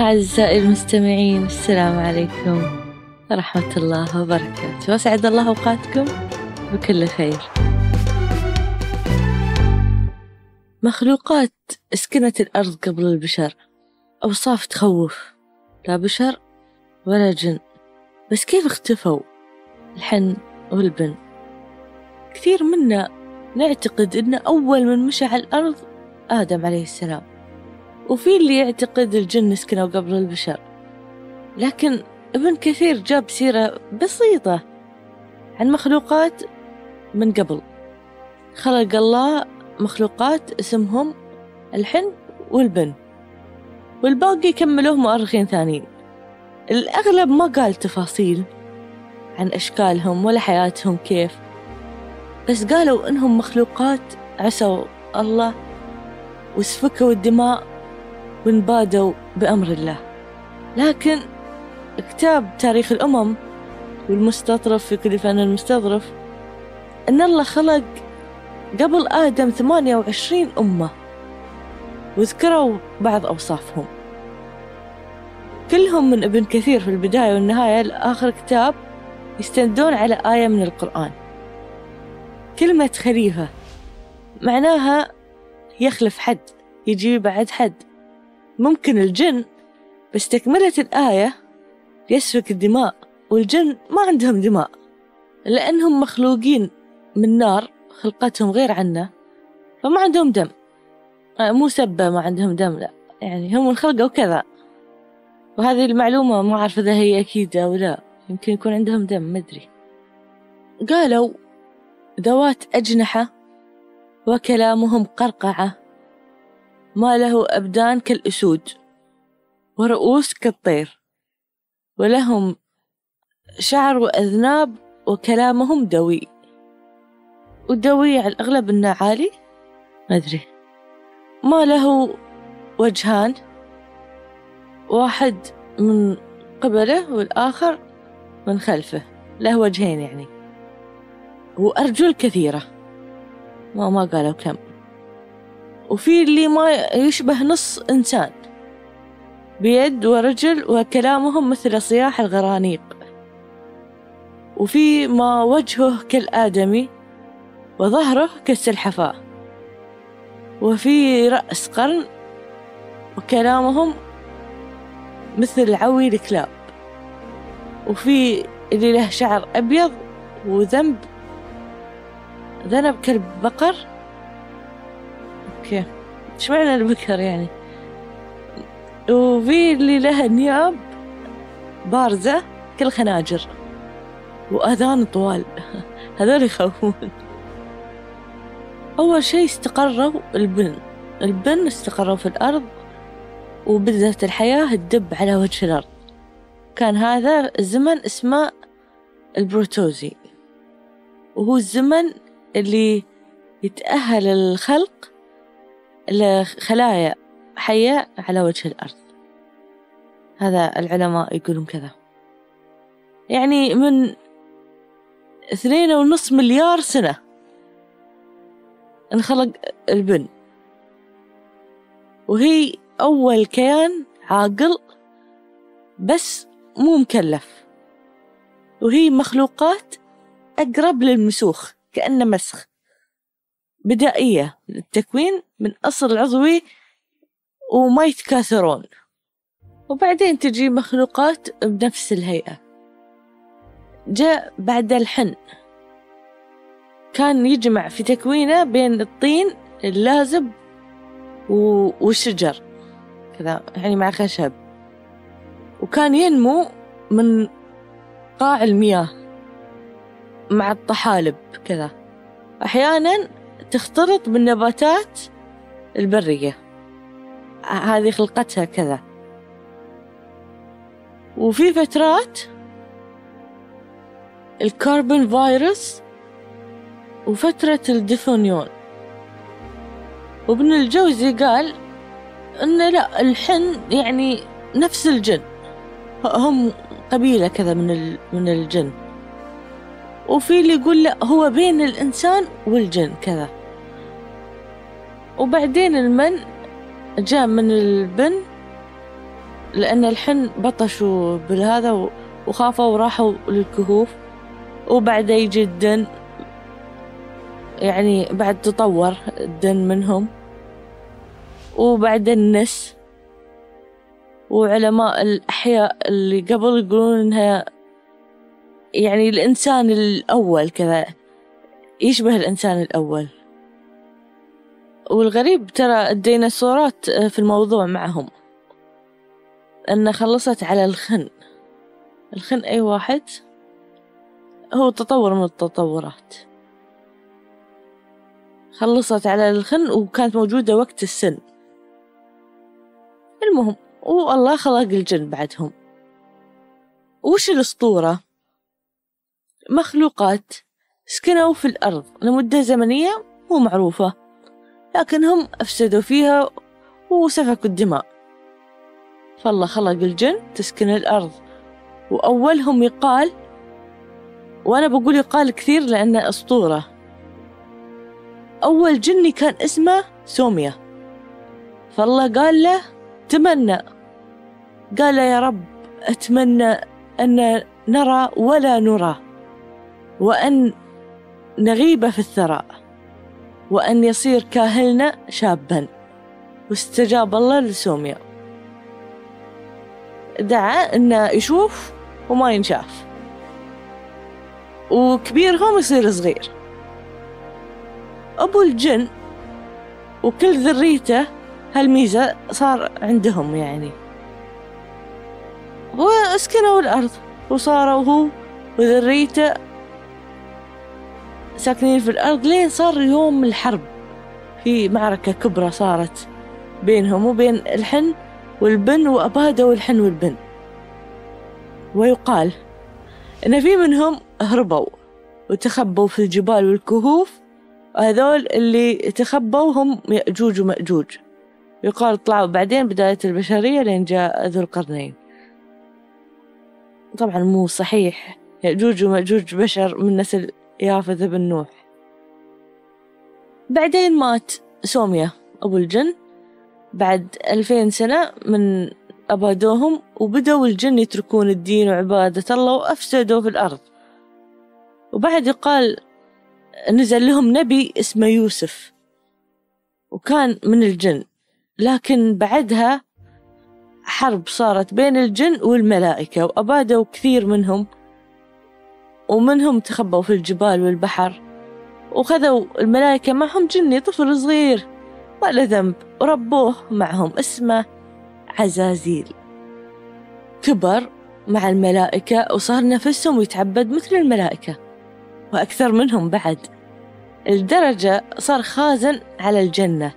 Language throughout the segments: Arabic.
أعزائي المستمعين السلام عليكم ورحمة الله وبركاته. وأسعد الله أوقاتكم بكل خير. مخلوقات اسكنت الأرض قبل البشر. أوصاف تخوف. لا بشر ولا جن. بس كيف اختفوا الحن والبن؟ كثير منا نعتقد أن أول من مشى على الأرض آدم عليه السلام. وفي اللي يعتقد الجن سكنوا قبل البشر. لكن ابن كثير جاب سيرة بسيطة عن مخلوقات من قبل. خلق الله مخلوقات اسمهم الحن والبن والباقي كملوه مؤرخين ثانيين. الأغلب ما قال تفاصيل عن أشكالهم ولا حياتهم كيف بس قالوا إنهم مخلوقات عسوا الله وسفكوا الدماء وانبادوا بأمر الله. لكن كتاب تاريخ الأمم والمستطرف في كل فن المستظرف أن الله خلق قبل آدم ثمانية وعشرين أمة وذكروا بعض أوصافهم. كلهم من ابن كثير في البداية والنهاية لآخر كتاب يستندون على آية من القرآن. كلمة خليفة معناها يخلف حد يجي بعد حد. ممكن الجن بس تكملة الآية يسفك الدماء والجن ما عندهم دماء لأنهم مخلوقين من نار خلقتهم غير عنا فما عندهم دم. مو سبة ما عندهم دم لا. يعني هم انخلقوا كذا. وهذه المعلومة ما أعرف إذا هي أكيدة أو لا. يمكن يكون عندهم دم مدري قالوا ذوات أجنحة وكلامهم قرقعة. ما له أبدان كالأسود ورؤوس كالطير ولهم شعر وأذناب وكلامهم دوي. والدوي على الأغلب إنه عالي؟ ما أدري. ما له وجهان. واحد من قبله والآخر من خلفه له وجهين يعني. وأرجل كثيرة. ما ما قالوا كم. وفي اللي ما يشبه نص إنسان بيد ورجل وكلامهم مثل صياح الغرانيق. وفي ما وجهه كالآدمي وظهره كالسلحفاة. وفي رأس قرن وكلامهم مثل عوي الكلاب. وفي اللي له شعر أبيض وذنب ذنب كلب بقر أوكي. إيش معنى البكر يعني؟ وفي اللي لها نياب بارزة كالخناجر وأذان طوال. هذول يخوفون أول شي استقروا البن. البن استقروا في الأرض وبدأت الحياة تدب على وجه الأرض. كان هذا الزمن اسمه البروتوزي. وهو الزمن اللي يتأهل الخلق لخلايا حية على وجه الأرض. هذا العلماء يقولون كذا. يعني من اثنين ونص مليار سنة انخلق البن. وهي أول كيان عاقل بس مو مكلف. وهي مخلوقات أقرب للمسوخ كأنه مسخ. بدائية. للتكوين من أصل عضوي وما يتكاثرون. وبعدين تجي مخلوقات بنفس الهيئة. جاء بعد الحن. كان يجمع في تكوينه بين الطين اللازب والشجر. كذا يعني مع خشب. وكان ينمو من قاع المياه مع الطحالب. كذا. أحيانا تختلط بالنباتات البرية. هذه خلقتها كذا. وفي فترات الكربون فيروس وفترة الديفونيون وابن الجوزي قال انه لا الحن يعني نفس الجن. هم قبيلة كذا من من الجن. وفي اللي يقول لا هو بين الإنسان والجن كذا. وبعدين المن جاء من البن لأن الحن بطشوا بالهذا وخافوا وراحوا للكهوف. وبعد يجي الدن يعني بعد تطور الدن منهم. وبعد النس. وعلماء الأحياء اللي قبل يقولون إنها يعني الإنسان الأول كذا يشبه الإنسان الأول. والغريب ترى الديناصورات في الموضوع معهم. أن خلصت على الخن. الخن أي واحد؟ هو تطور من التطورات. خلصت على الخن وكانت موجودة وقت السن. المهم والله خلق الجن بعدهم. وش الأسطورة؟ مخلوقات سكنوا في الأرض لمدة زمنية مو معروفة. لكنهم أفسدوا فيها وسفكوا الدماء. فالله خلق الجن تسكن الأرض. وأولهم يقال وأنا بقول يقال كثير لأنه أسطورة. أول جني كان اسمه سوميا. فالله قال له تمنى. قال يا رب أتمنى أن نرى ولا نرى وأن نغيب في الثراء. وأن يصير كاهلنا شابا. واستجاب الله لسوميا. دعا أنه يشوف وما ينشاف. وكبيرهم يصير صغير. أبو الجن وكل ذريته هالميزة صار عندهم يعني. وأسكنوا الأرض وصاروا هو وذريته ساكنين في الأرض لين صار يوم الحرب. في معركة كبرى صارت بينهم وبين الحن والبن وأبادوا الحن والبن. ويقال إن في منهم هربوا وتخبوا في الجبال والكهوف. هذول اللي تخبوا هم يأجوج ومأجوج. يقال طلعوا بعدين بداية البشرية لين جاء ذو القرنين. طبعا مو صحيح. يأجوج ومأجوج بشر من نسل يافث بن نوح. بعدين مات سوميا أبو الجن. بعد ألفين سنة من أبادوهم وبدأوا الجن يتركون الدين وعبادة الله وأفسدوا في الأرض. وبعد يقال نزل لهم نبي اسمه يوسف. وكان من الجن. لكن بعدها حرب صارت بين الجن والملائكة وأبادوا كثير منهم. ومنهم تخبوا في الجبال والبحر. وخذوا الملائكة معهم جني طفل صغير له ذنب وربوه معهم اسمه عزازيل. كبر مع الملائكة وصار نفسهم يتعبد مثل الملائكة وأكثر منهم بعد. الدرجة صار خازن على الجنة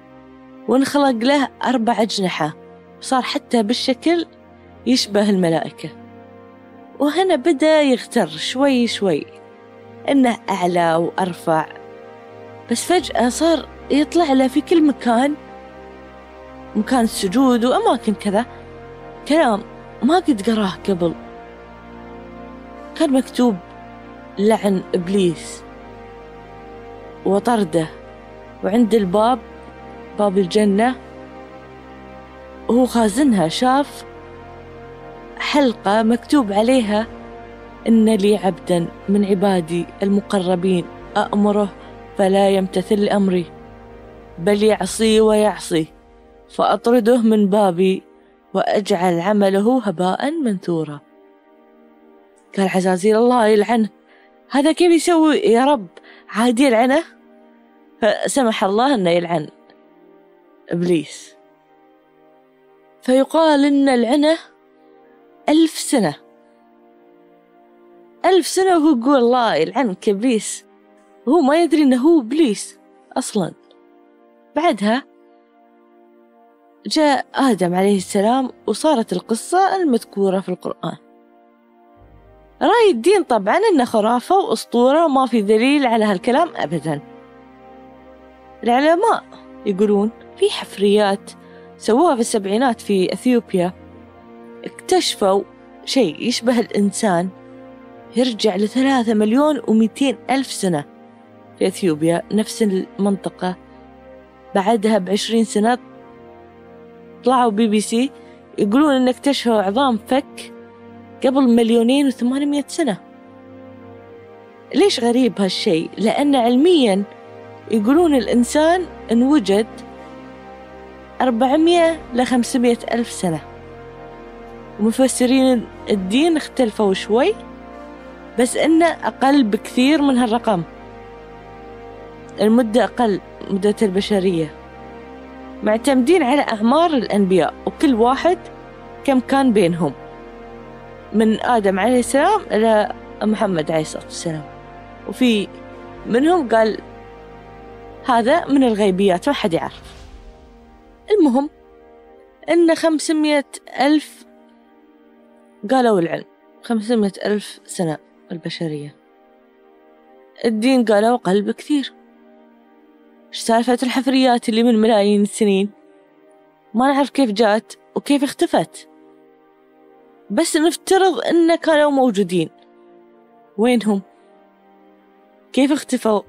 وانخلق له أربع أجنحة وصار حتى بالشكل يشبه الملائكة. وهنا بدأ يغتر شوي شوي. إنه أعلى وأرفع. بس فجأة صار يطلع له في كل مكان. مكان السجود وأماكن كذا. كلام ما قد قراه قبل. كان مكتوب لعن إبليس. وطرده. وعند الباب باب الجنة. وهو خازنها شاف حلقة مكتوب عليها إن لي عبدا من عبادي المقربين أأمره فلا يمتثل لأمري بل يعصي ويعصي فأطرده من بابي وأجعل عمله هباء منثورا. قال عزازيل الله يلعنه هذا كيف يسوي يا رب؟ عادي يلعنه؟ فسمح الله أنه يلعن إبليس. فيقال إن العنة ألف سنة. ألف سنة وهو يقول الله يلعنك إبليس وهو ما يدري إنه هو إبليس أصلا. بعدها جاء آدم عليه السلام وصارت القصة المذكورة في القرآن. رأي الدين طبعا إنه خرافة وأسطورة وما في دليل على هالكلام أبدا. العلماء يقولون في حفريات سووها في السبعينات في أثيوبيا. اكتشفوا شيء يشبه الإنسان يرجع لثلاثة مليون ومئتين ألف سنة. في أثيوبيا نفس المنطقة. بعدها بعشرين سنة طلعوا بي بي سي يقولون إن اكتشفوا عظام فك قبل مليونين وثمانمية سنة. ليش غريب هالشيء؟ لأن علميا يقولون الإنسان انوجد أربعمية لخمسمية ألف سنة. ومفسرين الدين اختلفوا شوي بس إنه أقل بكثير من هالرقم. المدة أقل مدة البشرية. معتمدين على أعمار الأنبياء وكل واحد كم كان بينهم. من آدم عليه السلام إلى محمد عليه الصلاة والسلام. وفي منهم قال هذا من الغيبيات ما حد يعرف. المهم إن خمسمية ألف قالوا العلم. خمسمية ألف سنة البشرية. الدين قالوا أقل بكثير إيش سالفة الحفريات اللي من ملايين السنين؟ ما نعرف كيف جات وكيف اختفت. بس نفترض إن كانوا موجودين. وينهم؟ كيف اختفوا؟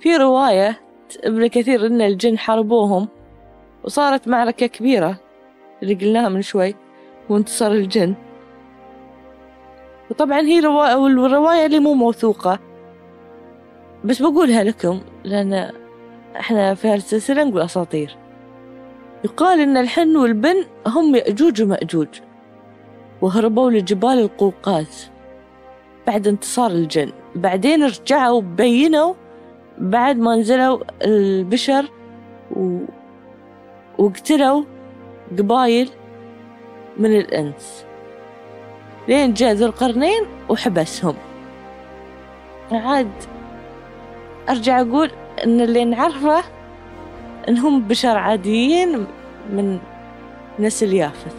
في رواية ابن كثير إن الجن حاربوهم وصارت معركة كبيرة اللي قلناها من شوي وانتصر الجن. وطبعا هي رواية والرواية اللي مو موثوقة. بس بقولها لكم لأن إحنا في هالسلسلة نقول أساطير. يقال إن الحن والبن هم يأجوج ومأجوج وهربوا لجبال القوقاز بعد انتصار الجن. بعدين رجعوا بينوا بعد ما نزلوا البشر و... وقتلوا قبايل من الإنس. لين جاء ذو القرنين وحبسهم. عاد أرجع أقول إن اللي نعرفه إنهم بشر عاديين من نسل يافث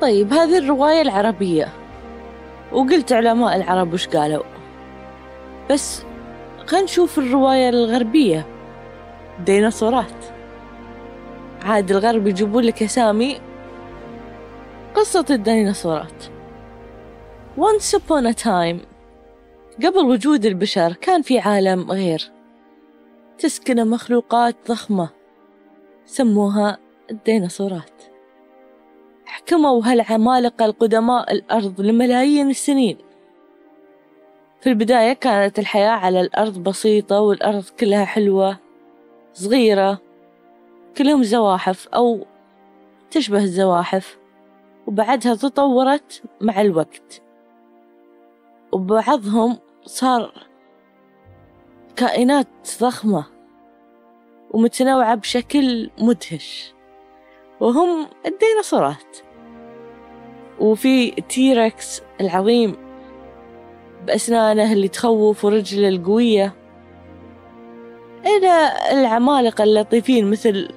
طيب هذه الرواية العربية. وقلت علماء العرب وش قالوا. بس خلينا نشوف الرواية الغربية. ديناصورات. عاد الغرب يجيبون لك أسامي قصة الديناصورات. Once upon a time قبل وجود البشر كان في عالم غير. تسكن مخلوقات ضخمة سموها الديناصورات. حكموا هالعمالقة القدماء الأرض لملايين السنين. في البداية كانت الحياة على الأرض بسيطة والأرض كلها حلوة صغيرة كلهم زواحف أو تشبه الزواحف. وبعدها تطورت مع الوقت. وبعضهم صار كائنات ضخمة ومتنوعة بشكل مدهش. وهم الديناصورات. وفي تيركس العظيم بأسنانه اللي تخوف ورجله القوية. إلى العمالقة اللطيفين مثل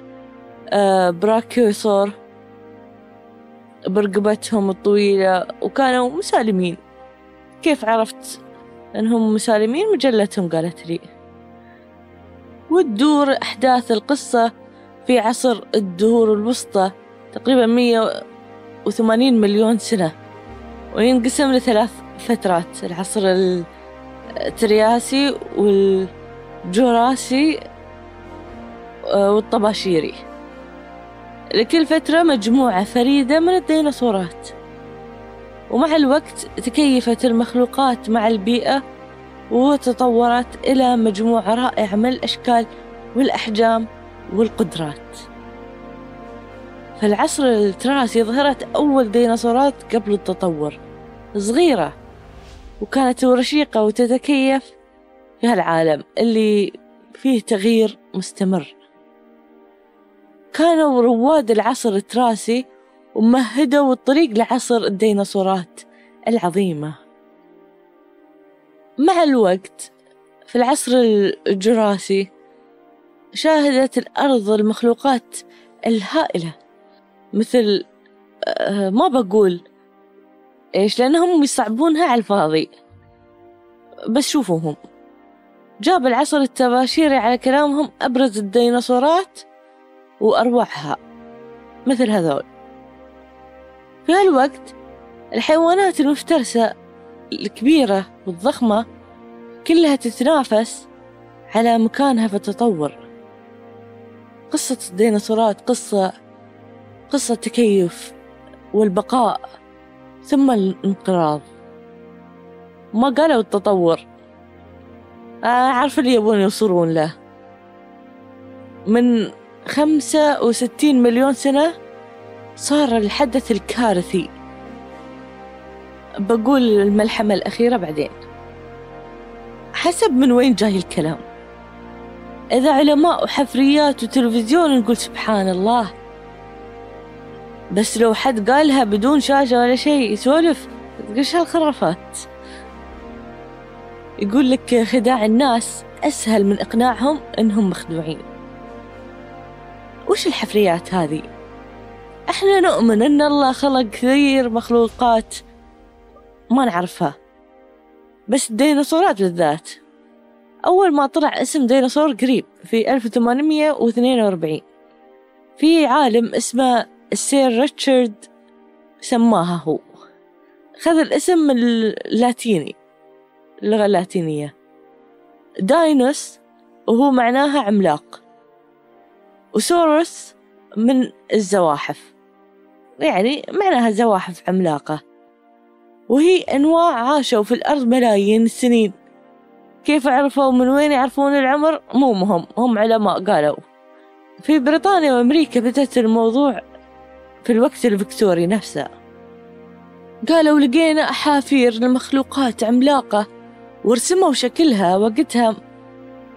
آه، براكيوسور برقبتهم الطويلة وكانوا مسالمين. كيف عرفت أنهم مسالمين؟ مجلتهم قالت لي. وتدور أحداث القصة في عصر الدهور الوسطى تقريبا مية وثمانين مليون سنة وينقسم لثلاث فترات. العصر الترياسي والجوراسي آه، والطباشيري. لكل فترة مجموعة فريدة من الديناصورات. ومع الوقت تكيفت المخلوقات مع البيئة وتطورت إلى مجموعة رائعة من الأشكال والأحجام والقدرات. في العصر التراسي ظهرت أول ديناصورات قبل التطور صغيرة وكانت رشيقة وتتكيف في هالعالم اللي فيه تغيير مستمر. كانوا رواد العصر التراسي ومهدوا الطريق لعصر الديناصورات العظيمة. مع الوقت في العصر الجراسي شاهدت الأرض المخلوقات الهائلة مثل آه، ما بقول إيش لأنهم يصعبونها على الفاضي. بس شوفوهم. جاب العصر التباشيري على كلامهم أبرز الديناصورات وأروعها. مثل هذول. في هالوقت الحيوانات المفترسة الكبيرة والضخمة كلها تتنافس على مكانها في التطور. قصة الديناصورات قصة قصة تكيف والبقاء ثم الانقراض. ما قالوا التطور. أعرف اللي يبون يوصلون له. من خمسة وستين مليون سنة صار الحدث الكارثي. بقول الملحمة الأخيرة بعدين. حسب من وين جاي الكلام. إذا علماء وحفريات وتلفزيون نقول سبحان الله. بس لو حد قالها بدون شاشة ولا شيء يسولف إيش هالخرافات؟ يقول لك خداع الناس أسهل من إقناعهم إنهم مخدوعين. وش الحفريات هذه؟ إحنا نؤمن إن الله خلق كثير مخلوقات. ما نعرفها. بس الديناصورات بالذات. أول ما طلع اسم ديناصور قريب في 1842 في عالم اسمه السير ريتشارد سماها هو. خذ الاسم اللاتيني اللغة اللاتينية. داينوس وهو معناها عملاق. وسوروس من الزواحف. يعني معناها زواحف عملاقة. وهي أنواع عاشوا في الأرض ملايين السنين. كيف عرفوا من وين يعرفون العمر؟ مو مهم هم علماء قالوا. في بريطانيا وأمريكا بدأت الموضوع في الوقت الفكتوري نفسه. قالوا لقينا أحافير لمخلوقات عملاقة ورسموا شكلها وقتها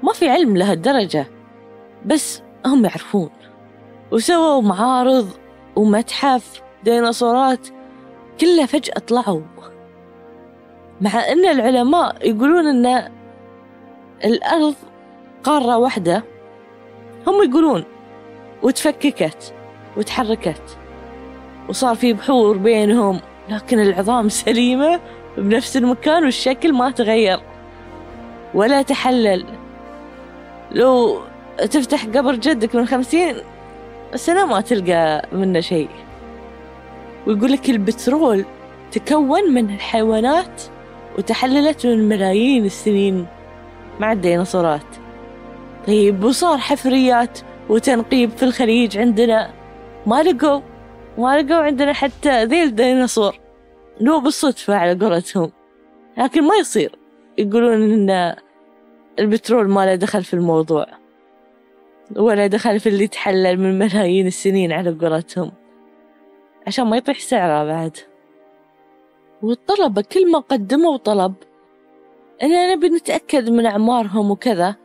ما في علم لهالدرجة. بس هم يعرفون. وسووا معارض ومتحف ديناصورات كلها فجأة طلعوا. مع أن العلماء يقولون أن الأرض قارة واحدة هم يقولون وتفككت وتحركت وصار في بحور بينهم لكن العظام سليمة بنفس المكان والشكل ما تغير ولا تحلل. لو تفتح قبر جدك من خمسين سنة ما تلقى منه شيء. ويقول لك البترول تكون من الحيوانات وتحللت من ملايين السنين مع الديناصورات. طيب وصار حفريات وتنقيب في الخليج عندنا. ما لقوا ما لقوا عندنا حتى ذي الديناصور. لو بالصدفة على قولتهم. لكن ما يصير. يقولون إن البترول ما له دخل في الموضوع. ولا دخل في اللي تحلل من ملايين السنين على قولتهم. عشان ما يطيح سعره بعد. والطلبة كل ما قدموا طلب إننا نبي نتأكد من أعمارهم وكذا.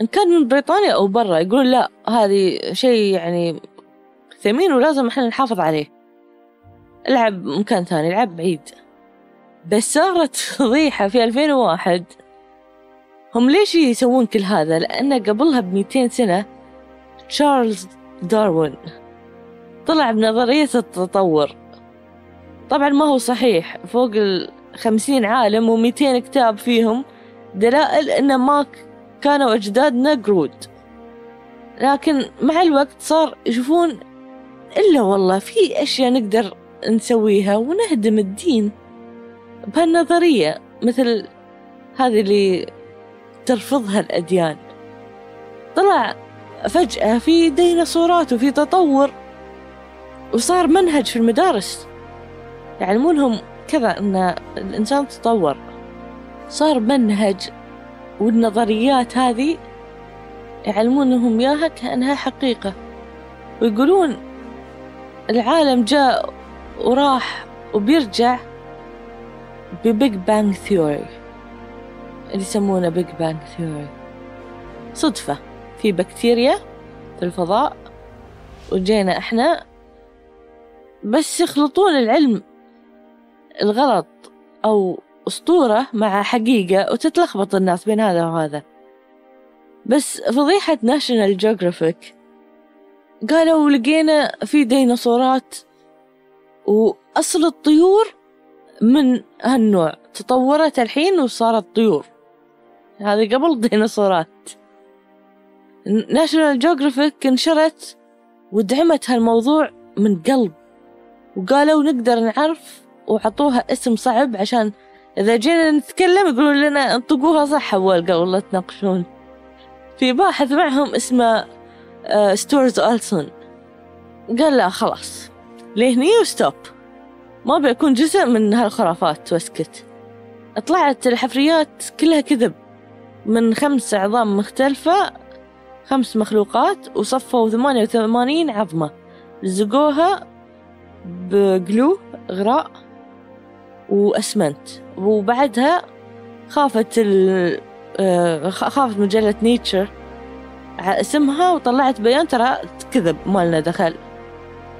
إن كان من بريطانيا أو برا يقولون لا هذه شيء يعني ثمين ولازم إحنا نحافظ عليه. العب مكان ثاني العب بعيد. بس صارت فضيحة في 2001 هم ليش يسوون كل هذا؟ لأن قبلها بميتين سنة تشارلز داروين طلع بنظرية التطور. طبعا ما هو صحيح. فوق الخمسين عالم وميتين كتاب فيهم دلائل إن ما كانوا أجدادنا قرود. لكن مع الوقت صار يشوفون إلا والله في أشياء نقدر نسويها ونهدم الدين بهالنظرية مثل هذه اللي ترفضها الأديان طلع فجأة في ديناصورات وفي تطور وصار منهج في المدارس. يعلمونهم كذا أن الإنسان تطور. صار منهج والنظريات هذه يعلمونهم إياها كأنها حقيقة. ويقولون العالم جاء وراح وبيرجع ب Big Bang theory اللي يسمونه Big Bang theory صدفة. في بكتيريا في الفضاء وجينا إحنا بس يخلطون العلم الغلط أو أسطورة مع حقيقة وتتلخبط الناس بين هذا وهذا. بس فضيحة National Geographic قالوا لقينا في ديناصورات وأصل الطيور من هالنوع. تطورت الحين وصارت طيور. هذه قبل الديناصورات National Geographic انشرت ودعمت هالموضوع من قلب. وقالوا نقدر نعرف وعطوها اسم صعب عشان إذا جينا نتكلم يقولون لنا انطقوها صح أول قبل لا تناقشون. في باحث معهم اسمه Storrs Olson قال لا خلاص. لهني و stop. ما بيكون جزء من هالخرافات واسكت. طلعت الحفريات كلها كذب. من خمس عظام مختلفة خمس مخلوقات وصفوا ثمانية وثمانين عظمة. لزقوها بقلو غراء وأسمنت. وبعدها خافت ال آه، خافت مجلة نيتشر اسمها وطلعت بيان ترى كذب ما لنا دخل.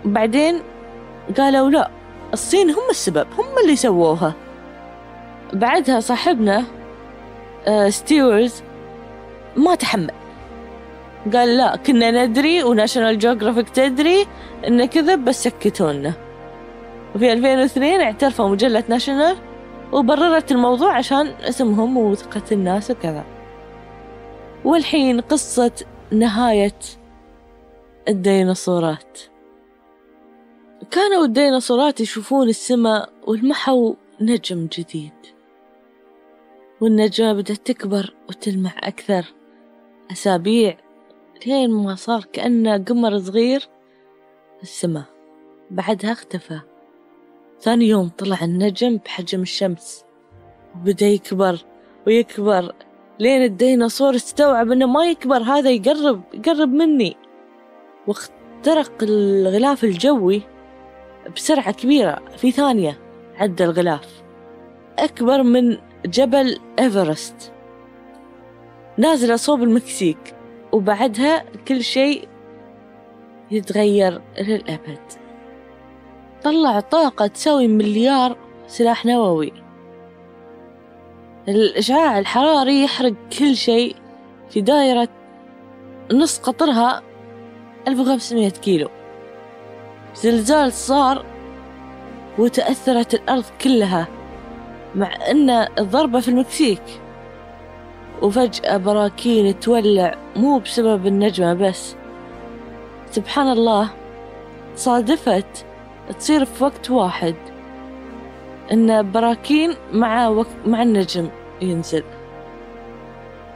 بعدين قالوا لا الصين هم السبب هم اللي سووها. بعدها صاحبنا Storrs ما تحمل. قال لا كنا ندري و National Geographic تدري انه كذب بس سكتونا. وفي 2002 اعترفوا مجلة National وبررت الموضوع عشان اسمهم وثقة الناس وكذا. والحين قصة نهاية الديناصورات. كانوا الديناصورات يشوفون السماء ولمحوا نجم جديد. والنجمة بدأت تكبر وتلمع أكثر. أسابيع لين ما صار كأنه قمر صغير في السماء. بعدها اختفى. ثاني يوم طلع النجم بحجم الشمس. وبدأ يكبر ويكبر لين الديناصور استوعب إنه ما يكبر هذا يقرب يقرب مني. واخترق الغلاف الجوي بسرعة كبيرة في ثانية عدى الغلاف. أكبر من جبل إيفرست. نازلة صوب المكسيك وبعدها كل شيء يتغير للأبد. طلع طاقة تساوي مليار سلاح نووي. الإشعاع الحراري يحرق كل شيء في دائرة نص قطرها 1500 كيلو. زلزال صار وتأثرت الأرض كلها. مع أن الضربة في المكسيك. وفجأة براكين تولع مو بسبب النجمة بس. سبحان الله صادفت تصير في وقت واحد إن براكين مع وق... مع النجم ينزل.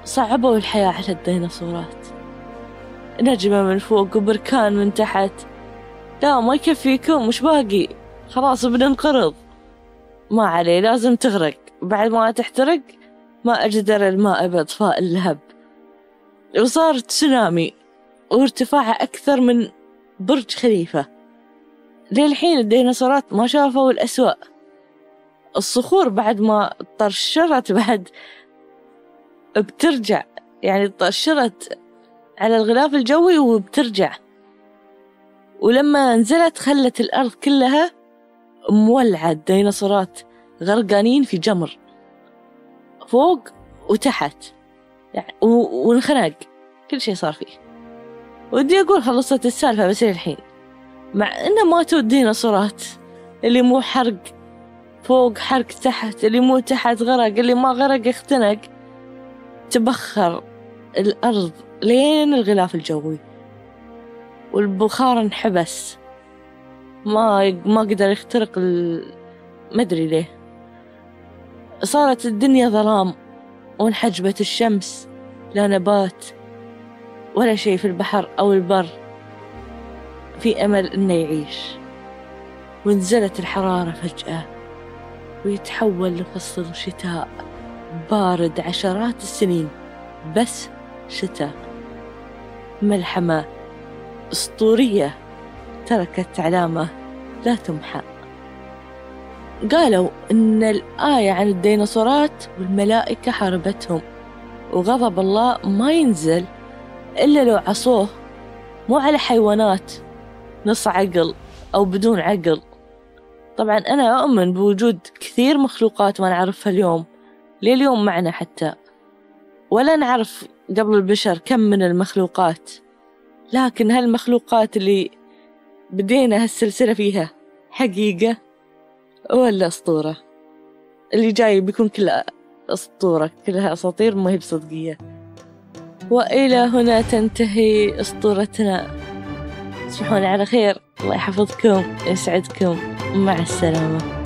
صعبوا الحياة على الديناصورات. نجمة من فوق وبركان من تحت. لا ما يكفيكم مش باقي. خلاص بننقرض. ما عليه لازم تغرق. بعد ما تحترق ما أجدر الماء بإطفاء اللهب. وصار تسونامي وارتفاعه أكثر من برج خليفة. للحين الديناصورات ما شافوا الأسوأ الصخور بعد ما طرشرت بعد بترجع. يعني طرشرت على الغلاف الجوي وبترجع. ولما نزلت خلت الأرض كلها مولعة الديناصورات غرقانين في جمر فوق وتحت. يعني وانخنق كل شيء صار فيه. ودي أقول خلصت السالفة بس الحين. مع إنه ماتوا الديناصورات اللي مو حرق فوق حرق تحت اللي مو تحت غرق اللي ما غرق اختنق. تبخر الأرض لين الغلاف الجوي. والبخار انحبس. ما ما قدر يخترق ال... ما أدري ليه. صارت الدنيا ظلام وانحجبت الشمس لا نبات ولا شيء في البحر أو البر في أمل إنه يعيش. ونزلت الحرارة فجأة ويتحول لفصل شتاء بارد عشرات السنين بس شتاء. ملحمة أسطورية تركت علامة لا تمحى. قالوا إن الآية عن الديناصورات والملائكة حاربتهم وغضب الله ما ينزل إلا لو عصوه مو على حيوانات نص عقل أو بدون عقل. طبعا أنا أؤمن بوجود كثير مخلوقات ما نعرفها اليوم لليوم معنا حتى. ولا نعرف قبل البشر كم من المخلوقات لكن هالمخلوقات اللي بدينا هالسلسلة فيها حقيقة ولا أسطورة؟ اللي جاي بيكون كلها أسطورة كلها أساطير ما هي بصدقية. وإلى هنا تنتهي أسطورتنا. تصبحون على خير. الله يحفظكم يسعدكم. مع السلامة.